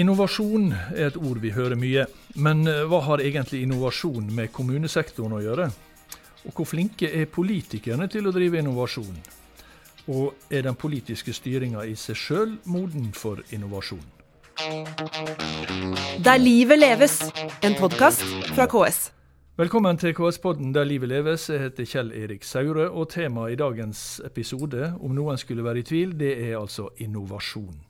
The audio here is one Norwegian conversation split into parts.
Innovasjon er et ord vi hører mye, men eh, hva har egentlig innovasjon med kommunesektoren å gjøre? Og hvor flinke er politikerne til å drive innovasjon? Og er den politiske styringa i seg sjøl moden for innovasjon? Der livet leves, en podkast fra KS. Velkommen til KS-podden Der livet leves. Jeg heter Kjell Erik Saure, og temaet i dagens episode, om noen skulle være i tvil, det er altså innovasjon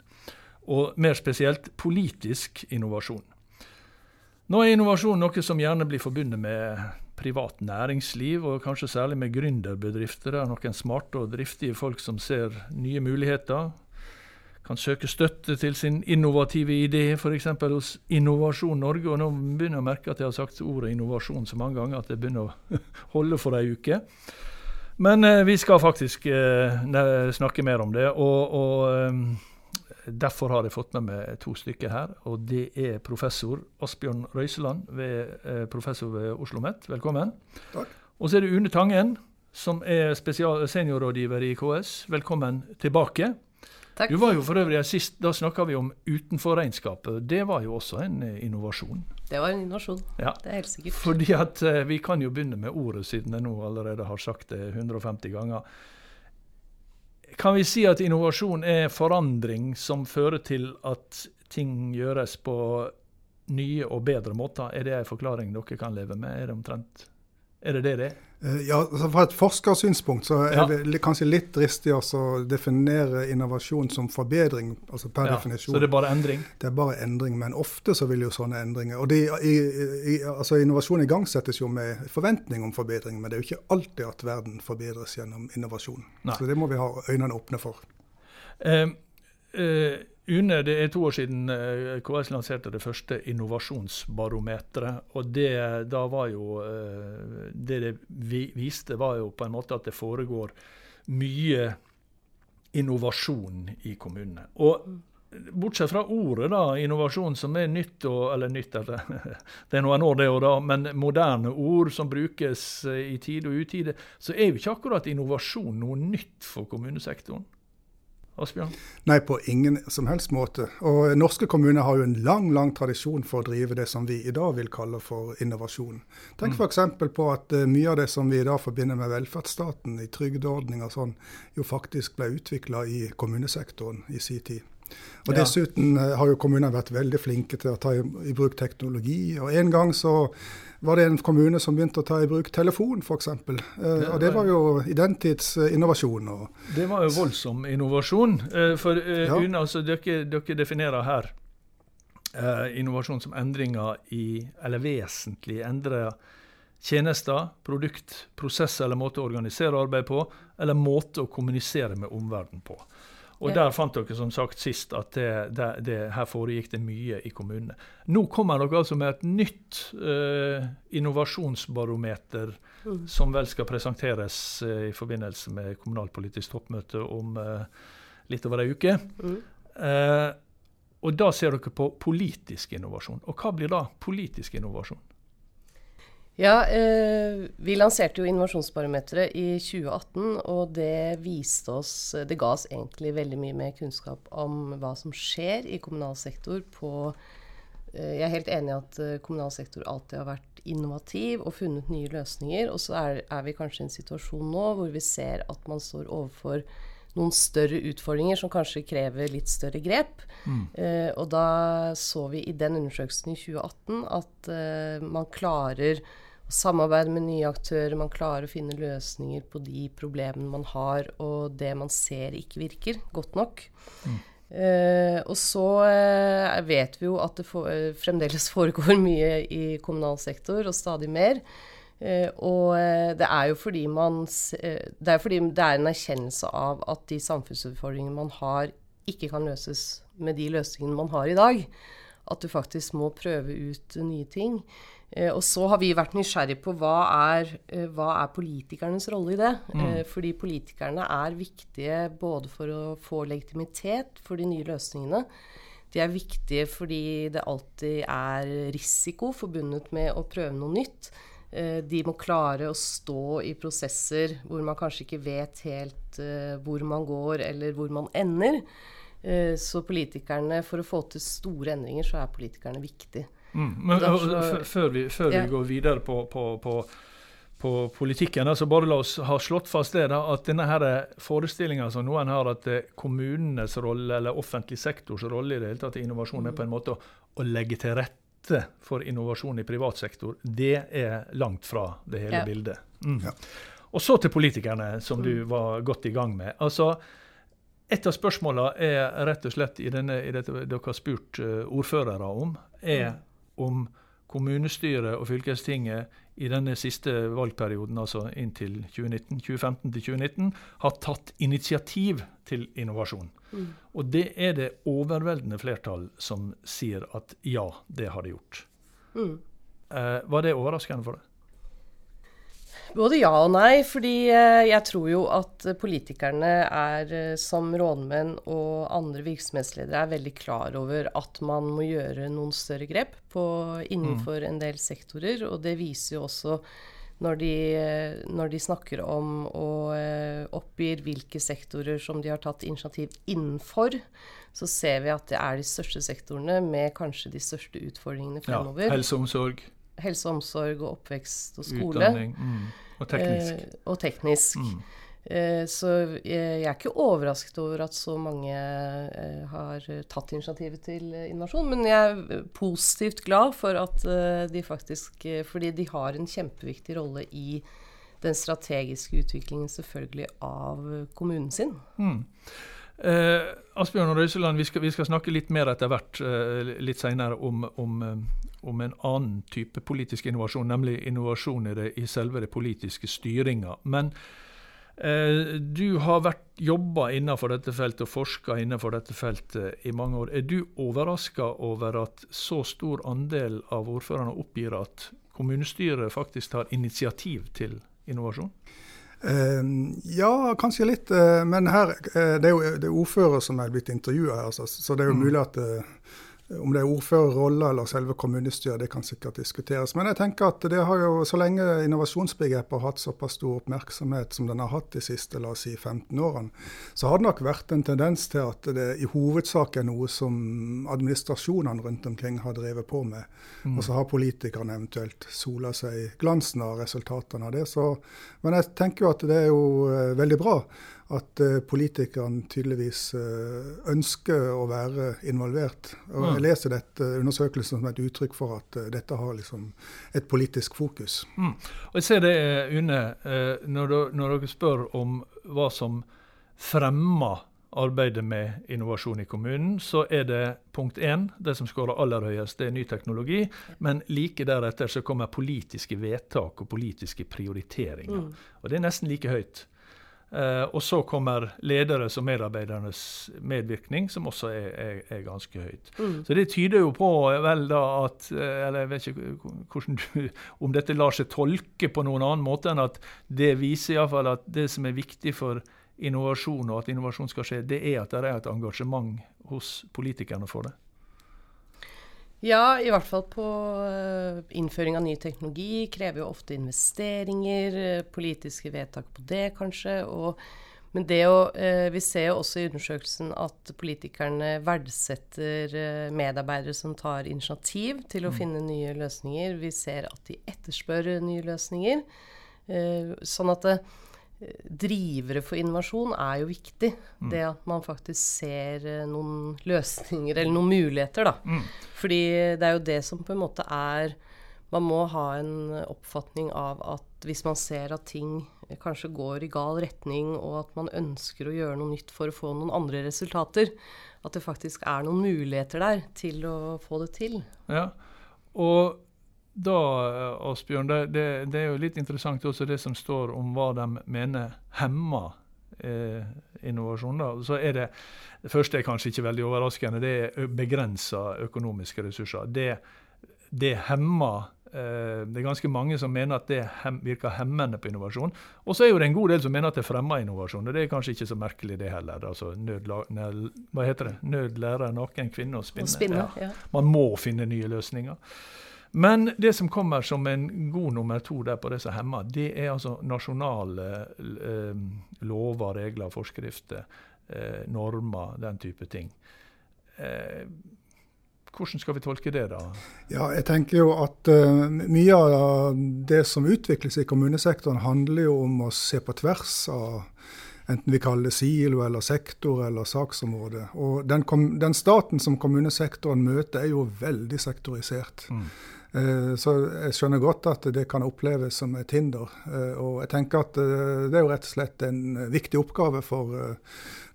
og mer spesielt politisk innovasjon. Nå er innovasjon noe som gjerne blir forbundet med privat næringsliv, og kanskje særlig med gründerbedrifter. Er noen smarte og driftige folk som ser nye muligheter. Kan søke støtte til sin innovative idé, f.eks. hos Innovasjon Norge. Og nå begynner jeg å merke at jeg har sagt ordet innovasjon så mange ganger at det begynner å holde for ei uke. Men eh, vi skal faktisk eh, snakke mer om det. og, og eh, Derfor har jeg fått med meg to stykker her. og Det er professor Asbjørn Røiseland, ved, eh, professor ved Oslo OsloMet. Velkommen. Takk. Og så er det Une Tangen, som er seniorrådgiver i KS. Velkommen tilbake. Takk. Du var jo for øvrig sist, Da snakka vi om utenforregnskapet. Det var jo også en eh, innovasjon. Det var en innovasjon. Ja. Det er helt sikkert. Fordi at eh, Vi kan jo begynne med ordet, siden jeg nå allerede har sagt det 150 ganger. Kan vi si at innovasjon er forandring som fører til at ting gjøres på nye og bedre måter? Er det en forklaring dere kan leve med? Er det omtrent er det det det er? Eh, ja, altså Fra et forskersynspunkt så er ja. det kanskje litt dristig å definere innovasjon som forbedring. altså per ja, definisjon. Så det er bare endring? Det er bare endring, men ofte så vil jo sånne endringer og de, i, i, altså Innovasjon igangsettes jo med forventning om forbedring, men det er jo ikke alltid at verden forbedres gjennom innovasjon. Nei. Så det må vi ha øynene åpne for. Uh, uh, Une, det er to år siden eh, KS lanserte det første innovasjonsbarometeret. Og det, jo, eh, det det viste, var jo på en måte at det foregår mye innovasjon i kommunene. Og bortsett fra ordet da, innovasjon, som er nytt, og, eller nytt eller, Det er noen år, det òg, da, men moderne ord som brukes i tide og utide, så er jo ikke akkurat innovasjon noe nytt for kommunesektoren. Asbjørn? Nei, på ingen som helst måte. Og Norske kommuner har jo en lang lang tradisjon for å drive det som vi i dag vil kalle for innovasjon. Tenk mm. f.eks. på at uh, mye av det som vi i dag forbinder med velferdsstaten, i trygdeordninger og sånn, jo faktisk ble utvikla i kommunesektoren i sin tid. Og ja. Dessuten uh, har jo kommunene vært veldig flinke til å ta i, bruk teknologi. og En gang så var det en kommune som begynte å ta i bruk telefon, f.eks. Eh, og det var jo i den tids eh, innovasjon. det var jo voldsom innovasjon. Eh, for eh, ja. Una, altså, dere, dere, definerer her eh, innovasjon som endringer i, eller vesentlig endrer tjenester, produkt, prosesser eller måte å organisere arbeid på, eller måte å kommunisere med omverdenen på. Og. Der fant dere som sagt sist at det, det, det, her foregikk det mye i kommunene. Nå kommer dere altså med et nytt uh, innovasjonsbarometer mm. som vel skal presenteres uh, i forbindelse med kommunalpolitisk toppmøte om uh, litt over ei uke. Mm. og da ser dere på politisk innovasjon. Og hva blir da politisk innovasjon? Ja, eh, vi lanserte jo Innovasjonsbarometeret i 2018, og det viste oss Det ga oss egentlig veldig mye mer kunnskap om hva som skjer i kommunal sektor på eh, Jeg er helt enig i at eh, kommunal sektor alltid har vært innovativ og funnet nye løsninger. Og så er, er vi kanskje i en situasjon nå hvor vi ser at man står overfor noen større utfordringer som kanskje krever litt større grep. Mm. Eh, og da så vi i den undersøkelsen i 2018 at eh, man klarer samarbeide med nye aktører, man klarer å finne løsninger på de problemene man har, og det man ser ikke virker godt nok. Mm. Uh, og så uh, vet vi jo at det for, uh, fremdeles foregår mye i kommunal sektor, og stadig mer. og det er jo fordi man Det er fordi det er en erkjennelse av at de samfunnsutfordringene man har, ikke kan løses med de løsningene man har i dag. At du faktisk må prøve ut nye ting. Eh, og så har vi vært nysgjerrig på hva er, eh, hva er politikernes rolle i det. Mm. Eh, fordi politikerne er viktige både for å få legitimitet for de nye løsningene. De er viktige fordi det alltid er risiko forbundet med å prøve noe nytt. De må klare å stå i prosesser hvor man kanskje ikke vet helt hvor man går, eller hvor man ender. Så politikerne, for å få til store endringer, så er politikerne viktig. Mm. Men Derfor- Før vi, før Ja. vi går videre på, på, på, på politikken, altså bare la oss ha slått fast det da, at denne forestillinga som noen har, at eh, kommunenes rolle, eller offentlig sektors rolle i det hele tatt i innovasjon, er på en måte å, å legge til rette for innovasjon i privat sektor, det er langt fra det hele Ja. bildet. Mm. Ja. Og så til politikerne, som du var godt i gang med. Altså, et av spørsmålene er rett og slett i, denne, i dette dere har spurt eh, ordførere om, er om kommunestyret og fylkestinget i denne siste valgperioden, altså inntil 2019, 2015 til 2019, har tatt initiativ til innovasjon. Og det er det overveldende flertall som sier at ja, det har de gjort. Mm. Eh, var det overraskende for deg? Både ja og nei, fordi eh, jeg tror jo at politikerne er eh, som rådmenn og andre virksomhetsledere er veldig klar over at man må gjøre noen større grep på, innenfor en del sektorer. Og det viser jo også når de, eh, når de snakker om og oppgir hvilke sektorer som de har tatt initiativ innenfor, så ser vi at det er de største sektorene med kanskje de største utfordringene Ja, fremover. helse og omsorg, Helse og omsorg og oppvekst og skole. utdanning mm, og teknisk. Eh, og teknisk. Mm. Eh, så jeg er ikke overrasket over at så mange eh, har tatt initiativet til eh, innovasjon. Men jeg er positivt glad for at eh, de faktisk eh, Fordi de har en kjempeviktig rolle i den strategiske utviklingen selvfølgelig av kommunen sin. Mm. Eh, Asbjørn og Røiseland, vi vi skal snakke litt mer etter hvert eh, litt senere om, om, om en annen type politisk innovasjon, nemlig innovasjon i, det, i selve det politiske styringa. Men eh, du har vært jobba innenfor dette feltet og forska innenfor dette feltet i mange år. Er du overraska over at så stor andel av ordførerne oppgir at kommunestyret faktisk tar initiativ til innovasjon? Eh, ja, kanskje litt. eh, men her, eh, det er jo det er ordfører som er blitt intervjua her, altså, så det er jo Mm. mulig at om det er ordførerrolle eller selve kommunestyret, det kan sikkert diskuteres. Men jeg tenker at det har jo, så lenge innovasjonsbegrepet har hatt såpass stor oppmerksomhet som den har hatt de siste la oss si 15 årene, så har det nok vært en tendens til at det i hovedsak er noe som administrasjonene rundt omkring har drevet på med. Og så har politikerne eventuelt sola seg i glansen av resultatene av det. Så, men jeg tenker jo at det er jo eh, veldig bra at eh, politikerne tydeligvis eh, ønsker å være involvert. Og Mm. jeg leser dette undersøkelsen som et uttrykk for at eh, dette har liksom et politisk fokus. Mm. Og jeg ser det, eh, Une, eh, når, du- når dere spør om hva som fremmer arbeidet med innovasjon i kommunen, så er det punkt én, det som skårer aller høyest, det er ny teknologi. Men like deretter så kommer politiske vedtak og politiske prioriteringer. Og det er nesten like høyt. Eh, og så kommer lederes og medarbeidernes medvirkning, som også er, er, er ganske høyt. Så det tyder jo på vel da at eh, Eller jeg vet ikke hvordan du, om dette lar seg tolke på noen annen måte enn at det viser iallfall at det som er viktig for innovasjon, og at innovasjon skal skje, det er at det er et engasjement hos politikerne for det. Ja, i hvert fall på eh, innføring av ny teknologi krever jo ofte investeringer, eh, politiske vedtak på det kanskje. Og, men det å, eh, vi ser jo også i undersøkelsen at politikerne verdsetter medarbeidere som tar initiativ til å finne nye løsninger. Vi ser at de etterspør nye løsninger. Sånn at det, drivere for innovasjon er jo viktig. Det at man faktisk ser eh, noen løsninger, eller noen muligheter, da. Fordi det er jo det som på en måte er Man må ha en oppfatning av at hvis man ser at ting kanskje går i gal retning, og at man ønsker å gjøre noe nytt for å få noen andre resultater, at det faktisk er noen muligheter der til å få det til. Ja, og da, eh, Asbjørn, det, det, det er jo litt interessant også det som står om hva de mener hemmer eh, innovasjon. da. Så er det, det første er kanskje ikke veldig overraskende, det er begrensa økonomiske ressurser. Det, det hemmer eh, Det er ganske mange som mener at det hem, virker hemmende på innovasjon. Og så er jo det en god del som mener at det fremmer innovasjon. og Det er kanskje ikke så merkelig, det heller. Altså, nød, nød, hva heter det? Nød lærer naken kvinne å spinne. Å spinne, Ja. ja. Man må finne nye løsninger. Men det som kommer som en god nummer to der på det som hemmer, det er altså nasjonale eh, lover, regler, forskrifter. eh, normer, den type ting. Eh, hvordan skal vi tolke det, da? Ja, jeg tenker jo at uh, Mye av det som utvikles i kommunesektoren, handler jo om å se på tvers av enten vi kaller det silo eller sektor eller saksområde. Og den, den staten som kommunesektoren møter, er jo veldig sektorisert. Mm. Uh, så jeg skjønner godt at det kan oppleves som et hinder. Uh, og jeg tenker at det er jo rett og slett en viktig oppgave for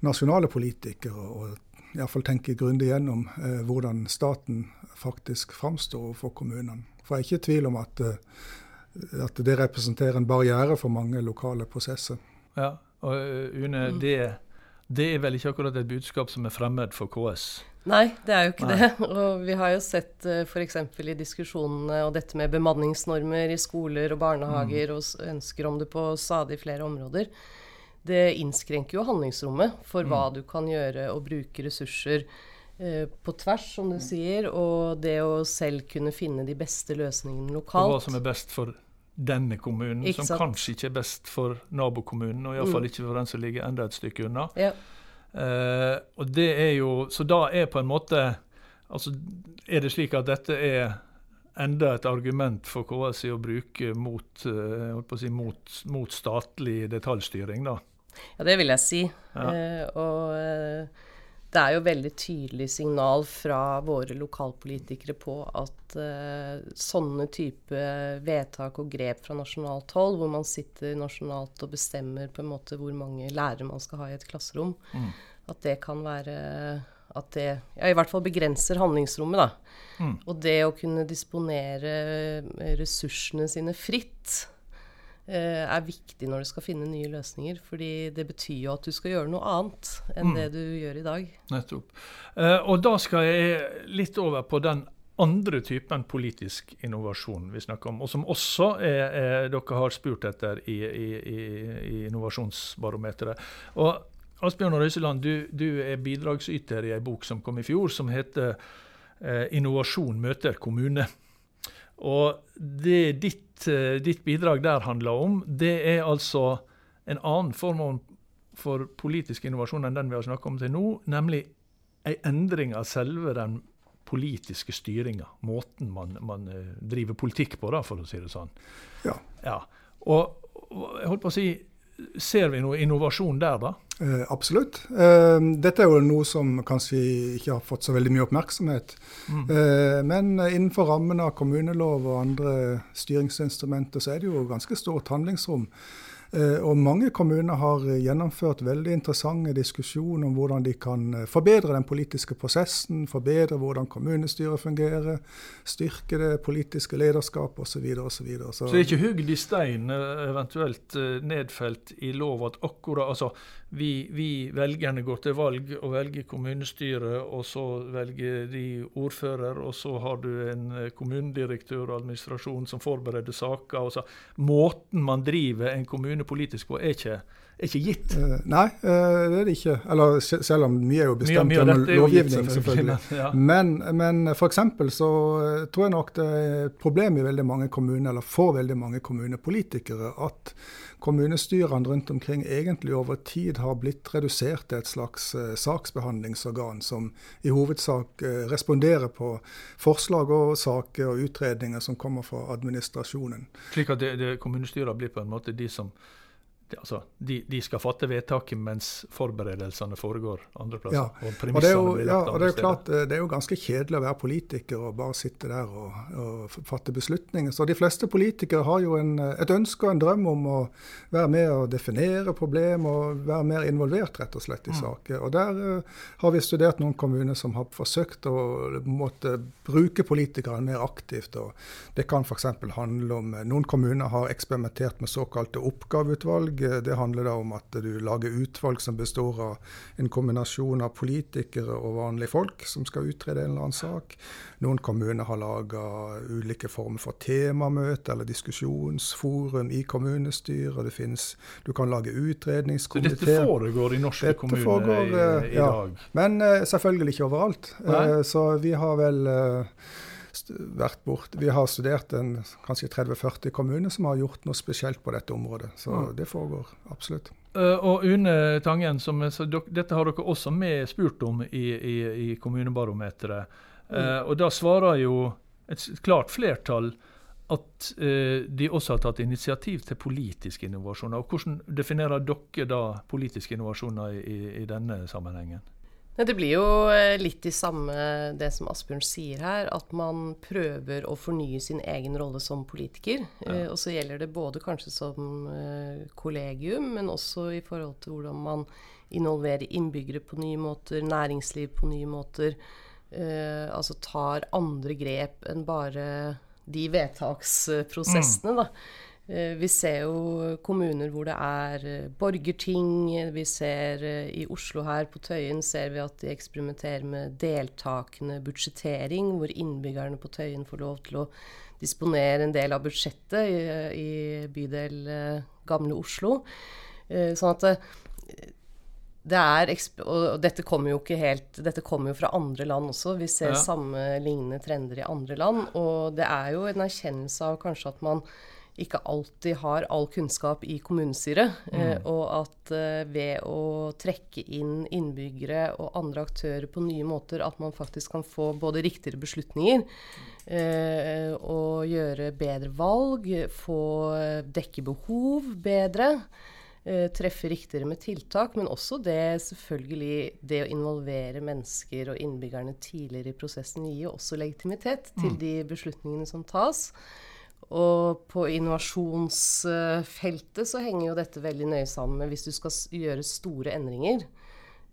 nasjonale politikere å iallfall tenke grundig gjennom eh, hvordan staten faktisk framstår for kommunene. For jeg er ikke i tvil om at, eh, at, det representerer en barriere for mange lokale prosesser. Ja, og eh, Une, mm. det, det, er vel ikke akkurat et budskap som er fremmed for KS? Nei, det er jo ikke Nei. det. Og vi har jo sett uh, f.eks. i diskusjonene og dette med bemanningsnormer i skoler og barnehager, mm. og ønsker om det på stadig flere områder det innskrenker jo handlingsrommet for hva mm. du kan gjøre og bruke ressurser eh, på tvers, som du sier, og det å selv kunne finne de beste løsningene lokalt. Og hva som er best for denne kommunen, som kanskje ikke er best for nabokommunen, og iallfall mm. ikke for den som ligger enda et stykke unna. Ja. Eh, og det er jo, Så da er på en måte altså Er det slik at dette er enda et argument for KS å bruke mot, uh, si, mot, mot statlig detaljstyring, da? Ja, det vil jeg si. Ja. Eh, og det er jo veldig tydelig signal fra våre lokalpolitikere på at uh, sånne type vedtak og grep fra nasjonalt hold, hvor man sitter nasjonalt og bestemmer på en måte hvor mange lærere man skal ha i et klasserom, mm. at det kan være at det ja, i hvert fall begrenser handlingsrommet. da. Mm. Og det å kunne disponere ressursene sine fritt er viktig når du skal finne nye løsninger. fordi det betyr jo at du skal gjøre noe annet enn mm. det du gjør i dag. Nettopp. Eh, og da skal jeg litt over på den andre typen politisk innovasjon vi snakker om, og som også er, er, dere har spurt etter i, i, i, i Innovasjonsbarometeret. Og Asbjørn Røiseland, du, du, er bidragsyter i ei bok som kom i fjor, som heter eh, 'Innovasjon møter kommune'. Og det ditt, eh, ditt, bidrag der handler om, det er altså en annen form for politisk innovasjon enn den vi har snakket om til nå, nemlig en endring av selve den politiske styringa. Måten man, man, eh, driver politikk på, da, for å si det sånn. Ja. ja. Og jeg holdt på å si, ser vi noe innovasjon der, da? Eh, absolutt. Eh, dette er jo noe som kanskje ikke har fått så veldig mye oppmerksomhet. Mm. Eh, men innenfor rammen av kommunelov og andre styringsinstrumenter så er det jo ganske stort handlingsrom. Eh, og mange kommuner har gjennomført veldig interessante diskusjoner om hvordan de kan eh, forbedre den politiske prosessen, forbedre hvordan kommunestyret fungerer, styrke det politiske lederskapet osv. Så, videre, så, så det er ikke hugd i stein, eh, eventuelt nedfelt i lov at akkurat altså, vi, vi, velgerne går til valg og velger kommunestyre, og så velger de ordfører, og så har du en kommunedirektør og administrasjon som forbereder saker. Måten man driver en kommune politisk på, er ikke, er ikke gitt. Uh, nei, uh, det er det ikke. Eller selv om mye er jo bestemt gjennom lovgivning, selvfølgelig. selvfølgelig. Ja. Men, men f.eks. så uh, tror jeg nok det er et problem i veldig mange kommuner, eller for veldig mange kommunepolitikere, at kommunestyrene rundt omkring egentlig over tid har blitt redusert til et slags uh, saksbehandlingsorgan som i hovedsak uh, responderer på forslag og saker og utredninger som kommer fra administrasjonen. Slik at det, det kommunestyrene blir på en måte de som altså, de, de, skal fatte vedtaket mens forberedelsene foregår andre plasser. Ja. Og, og, det er jo, ja, og det er jo klart, eh, det er jo ganske kjedelig å være politiker og bare sitte der og, og fatte beslutninger. Så de fleste politikere har jo en, et ønske og en drøm om å være med og definere problem og være mer involvert rett og slett i mm. saker. Og Der uh, har vi studert noen kommuner som har forsøkt å måtte bruke politikerne mer aktivt. og Det kan f.eks. handle om Noen kommuner har eksperimentert med såkalte oppgaveutvalg utvalg. Det handler da om at du lager utvalg som består av en kombinasjon av politikere og vanlige folk som skal utrede en eller annen sak. Noen kommuner har laga ulike former for temamøte eller diskusjonsforum i kommunestyret. Det finnes, du kan lage utredningskomité. Så dette foregår i norske dette kommuner foregår, i, i, ja. dag? Men uh, selvfølgelig ikke overalt. Nei. så vi har vel vært bort. Vi har studert en kanskje 30-40 kommuner som har gjort noe spesielt på dette området. Så det foregår absolutt. Uh, og Une Tangen, som, dere, dette har dere også med spurt om i, i, i Kommunebarometeret. Uh, mm. Og da svarer jo et klart flertall at uh, de også har tatt initiativ til politiske innovasjoner. Og Hvordan definerer dere da politiske innovasjoner i, i denne sammenhengen? Det blir jo eh, litt i samme det som Asbjørn sier her, at man prøver å fornye sin egen rolle som politiker. Ja. Eh, og så gjelder det både kanskje som eh, kollegium, men også i forhold til hvordan man involverer innbyggere på nye måter, næringsliv på nye måter. Altså tar andre grep enn bare de vedtaksprosessene, mm. da. Eh, vi ser jo kommuner hvor det er eh, borgerting. Vi ser eh, i Oslo her på Tøyen ser vi at de eksperimenterer med deltakende budsjettering, hvor innbyggerne på Tøyen får lov til å disponere en del av budsjettet i, i bydel Gamle Oslo. Sånn at det er Og dette kommer jo ikke helt Dette kommer jo fra andre land også. Vi ser ja. samme lignende trender i andre land. Og det er jo en erkjennelse av kanskje at man ikke alltid har all kunnskap i kommunestyret. Mm. Eh, og at eh, ved å trekke inn innbyggere og andre aktører på nye måter, at man faktisk kan få både riktigere beslutninger eh, og gjøre bedre valg, få dekke behov bedre. Treffe riktigere med tiltak, men også det selvfølgelig det å involvere mennesker og innbyggerne tidligere i prosessen gir jo også legitimitet til mm. de beslutningene som tas. Og på innovasjonsfeltet så henger jo dette veldig nøye sammen med hvis du skal gjøre store endringer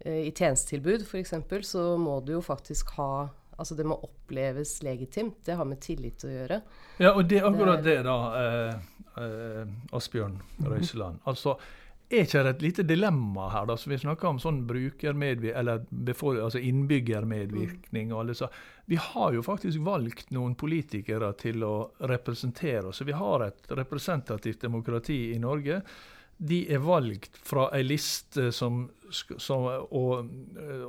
eh, i tjenestetilbud f.eks., så må du jo faktisk ha Altså det må oppleves legitimt. Det har med tillit å gjøre. Ja, og det er akkurat det, da, eh, eh, Asbjørn Røiseland. Altså, er ikke det et lite dilemma her? da, som Vi snakker om sånn brukermedvirkning, eller altså innbyggermedvirkning. og alle så. Vi har jo faktisk valgt noen politikere til å representere oss. Vi har et representativt demokrati i Norge. De er valgt fra ei liste som, som, og,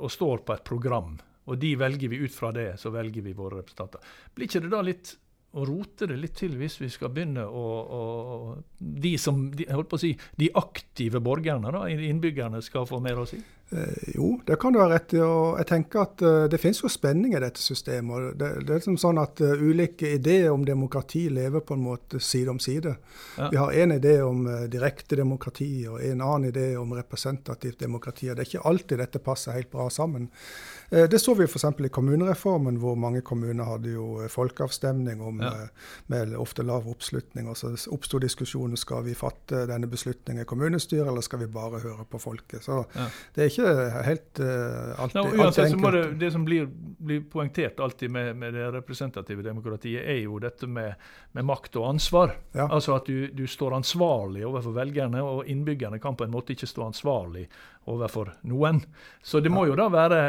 og står på et program. Og de velger vi ut fra det, så velger vi våre representanter. Blir ikke det da litt å rote det litt til hvis vi skal begynne å, å De som, holdt på å si, de aktive borgerne, da, innbyggerne, skal få mer å si? Eh, jo, det kan du ha rett i. og jeg tenker at uh, Det finnes jo spenning i dette systemet. Det, det er liksom sånn at uh, Ulike ideer om demokrati lever på en måte side om side. Ja. Vi har en idé om direkte demokrati og en annen idé om representativt demokrati. og Det er ikke alltid dette passer helt bra sammen. Det så vi f.eks. i kommunereformen, hvor mange kommuner hadde jo folkeavstemning om, ja. med ofte lav oppslutning. og Så oppsto diskusjonen skal vi fatte denne beslutningen i kommunestyret, eller skal vi bare høre på folket. Så ja. det er ikke helt uh, alltid, no, uansett, alltid enkelt. Det, det, som blir, blir poengtert alltid med, med, det representative demokratiet, er jo dette med, med makt og ansvar. Ja. Altså at du, du, står ansvarlig overfor velgerne, og innbyggerne kan på en måte ikke stå ansvarlig overfor noen. Så det må jo da være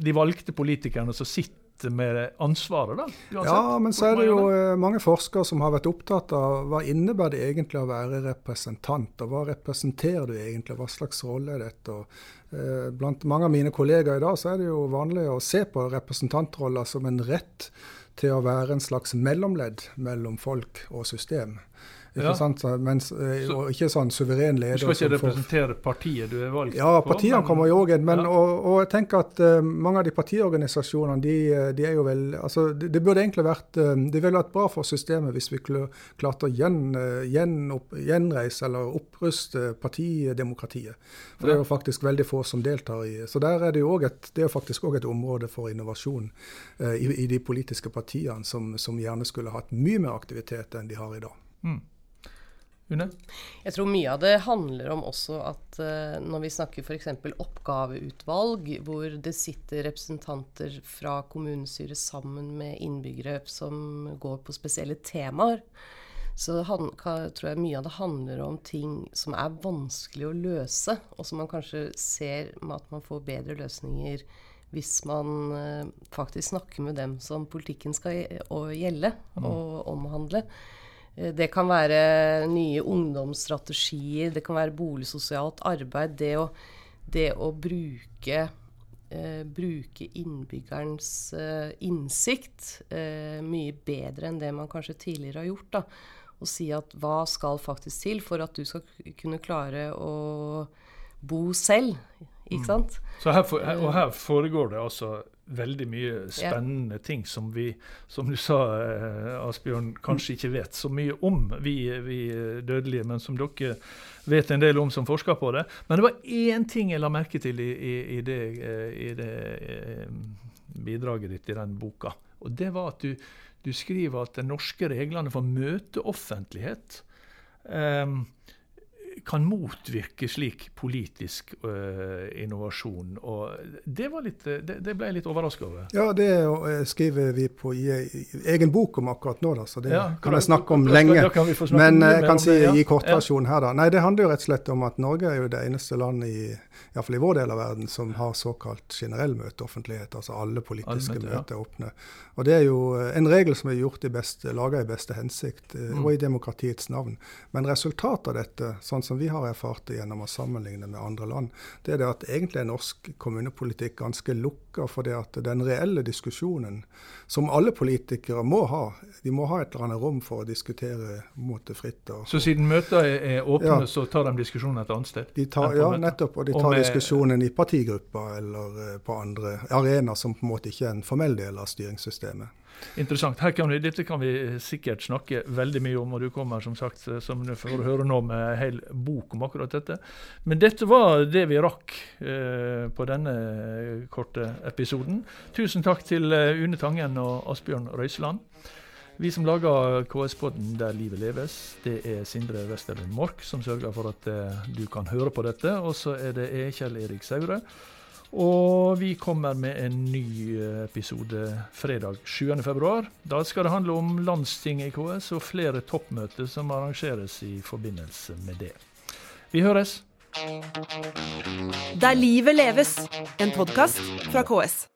de valgte politikerne som sitter med ansvaret, da? Uansett, ja, men så er det jo eh, mange forskere som har vært opptatt av hva innebærer det egentlig å være representant, og hva representerer du egentlig, hva slags rolle er dette? Og, eh, blant mange av mine kollegaer i dag så er det jo vanlig å se på representantroller som en rett til å være en slags mellomledd mellom folk og system. Ikke ja. sant? Mens, eh, og ikke sånn suveren leder. Du skal ikke representere partiet du er valgt på? Ja, partiene men, kommer jo òg inn. Men, ja. og, og, jeg tenker at uh, mange av de partiorganisasjonene de, eh, de, er jo vel altså Det, det burde egentlig vært uh, det ville vært bra for systemet hvis vi klarte å gjen, uh, gjen opp, gjenreise eller oppruste partidemokratiet. For det er jo faktisk veldig få som deltar i Så der er det jo også et, det er faktisk òg et område for innovasjon i, i, de politiske partiene som, som gjerne skulle hatt mye mer aktivitet enn de har i dag. Mm. Une? Jeg tror mye av det handler om også at uh, når vi snakker f.eks. oppgaveutvalg, hvor det sitter representanter fra kommunestyret sammen med innbyggere som går på spesielle temaer, så han, tror jeg mye av det handler om ting som er vanskelig å løse, og som man kanskje ser med at man får bedre løsninger hvis man uh, faktisk snakker med dem som politikken skal gjelde mm. og omhandle. Eh, det kan være nye ungdomsstrategier, det kan være boligsosialt arbeid. Det å, det å bruke eh, bruke innbyggerens eh, innsikt eh, mye bedre enn det man kanskje tidligere har gjort. da. Og si at hva skal faktisk til for at du skal kunne klare å bo selv. Ikke sant? Så her for, og her foregår det altså veldig mye spennende ja. ting som vi, som du sa, eh, Asbjørn, kanskje ikke vet så mye om, vi, vi, dødelige, men som dere vet en del om som forsker på det. Men det var én ting jeg la merke til i, i, i, det, eh, i det, eh, bidraget ditt i den boka. Og det var at du, du skriver at de norske reglene for møteoffentlighet um, kan motvirke slik politisk uh, innovasjon. Og det, litt, det, det, ble jeg litt overraska over. Ja, det eh, skriver vi på i, i, egen bok om akkurat nå, da, så det ja, kan jeg snakke om lenge. Snakke Men jeg kan si ja. i kortversjon her, da. Nei, det handler jo rett og slett om at Norge er jo det eneste landet i iallfall i vår del av verden, som har såkalt generell møteoffentlighet. Altså alle politiske Allmøte, møter er åpne. Og det er jo eh, en regel som er gjort i beste, laga i beste hensikt, mm. og i demokratiets navn. Men resultatet av dette, sånn som vi har erfart det gjennom å sammenligne med andre land, det er det at egentlig er norsk kommunepolitikk ganske lukka for det at den reelle diskusjonen, som alle politikere må ha, de må ha et eller annet rom for å diskutere mot det fritt. Og, så siden møter er åpne, ja, så tar de diskusjonen et annet sted? Tar, ja, nettopp. Og de tar og med, diskusjonen i partigrupper eller eh, på andre arenaer som på en måte ikke er en formell del av styringssystemet. Interessant. Kan vi, dette kan vi sikkert snakke veldig mye om, og du kommer som sagt, som du får høre nå med en hel bok om akkurat dette. Men dette var det vi rakk eh, på denne korte episoden. Tusen takk til eh, Une Tangen og Asbjørn Røiseland. Vi som lager KS-podden Der livet leves, det er Sindre Westerlund Mork som sørger for at eh, du kan høre på dette. Og så er det Kjell Erik Saure og vi kommer med en ny eh, episode fredag 7.2. Da skal det handle om landstinget i KS og flere toppmøter som arrangeres i forbindelse med det. Vi høres. Der livet leves, en podkast fra KS.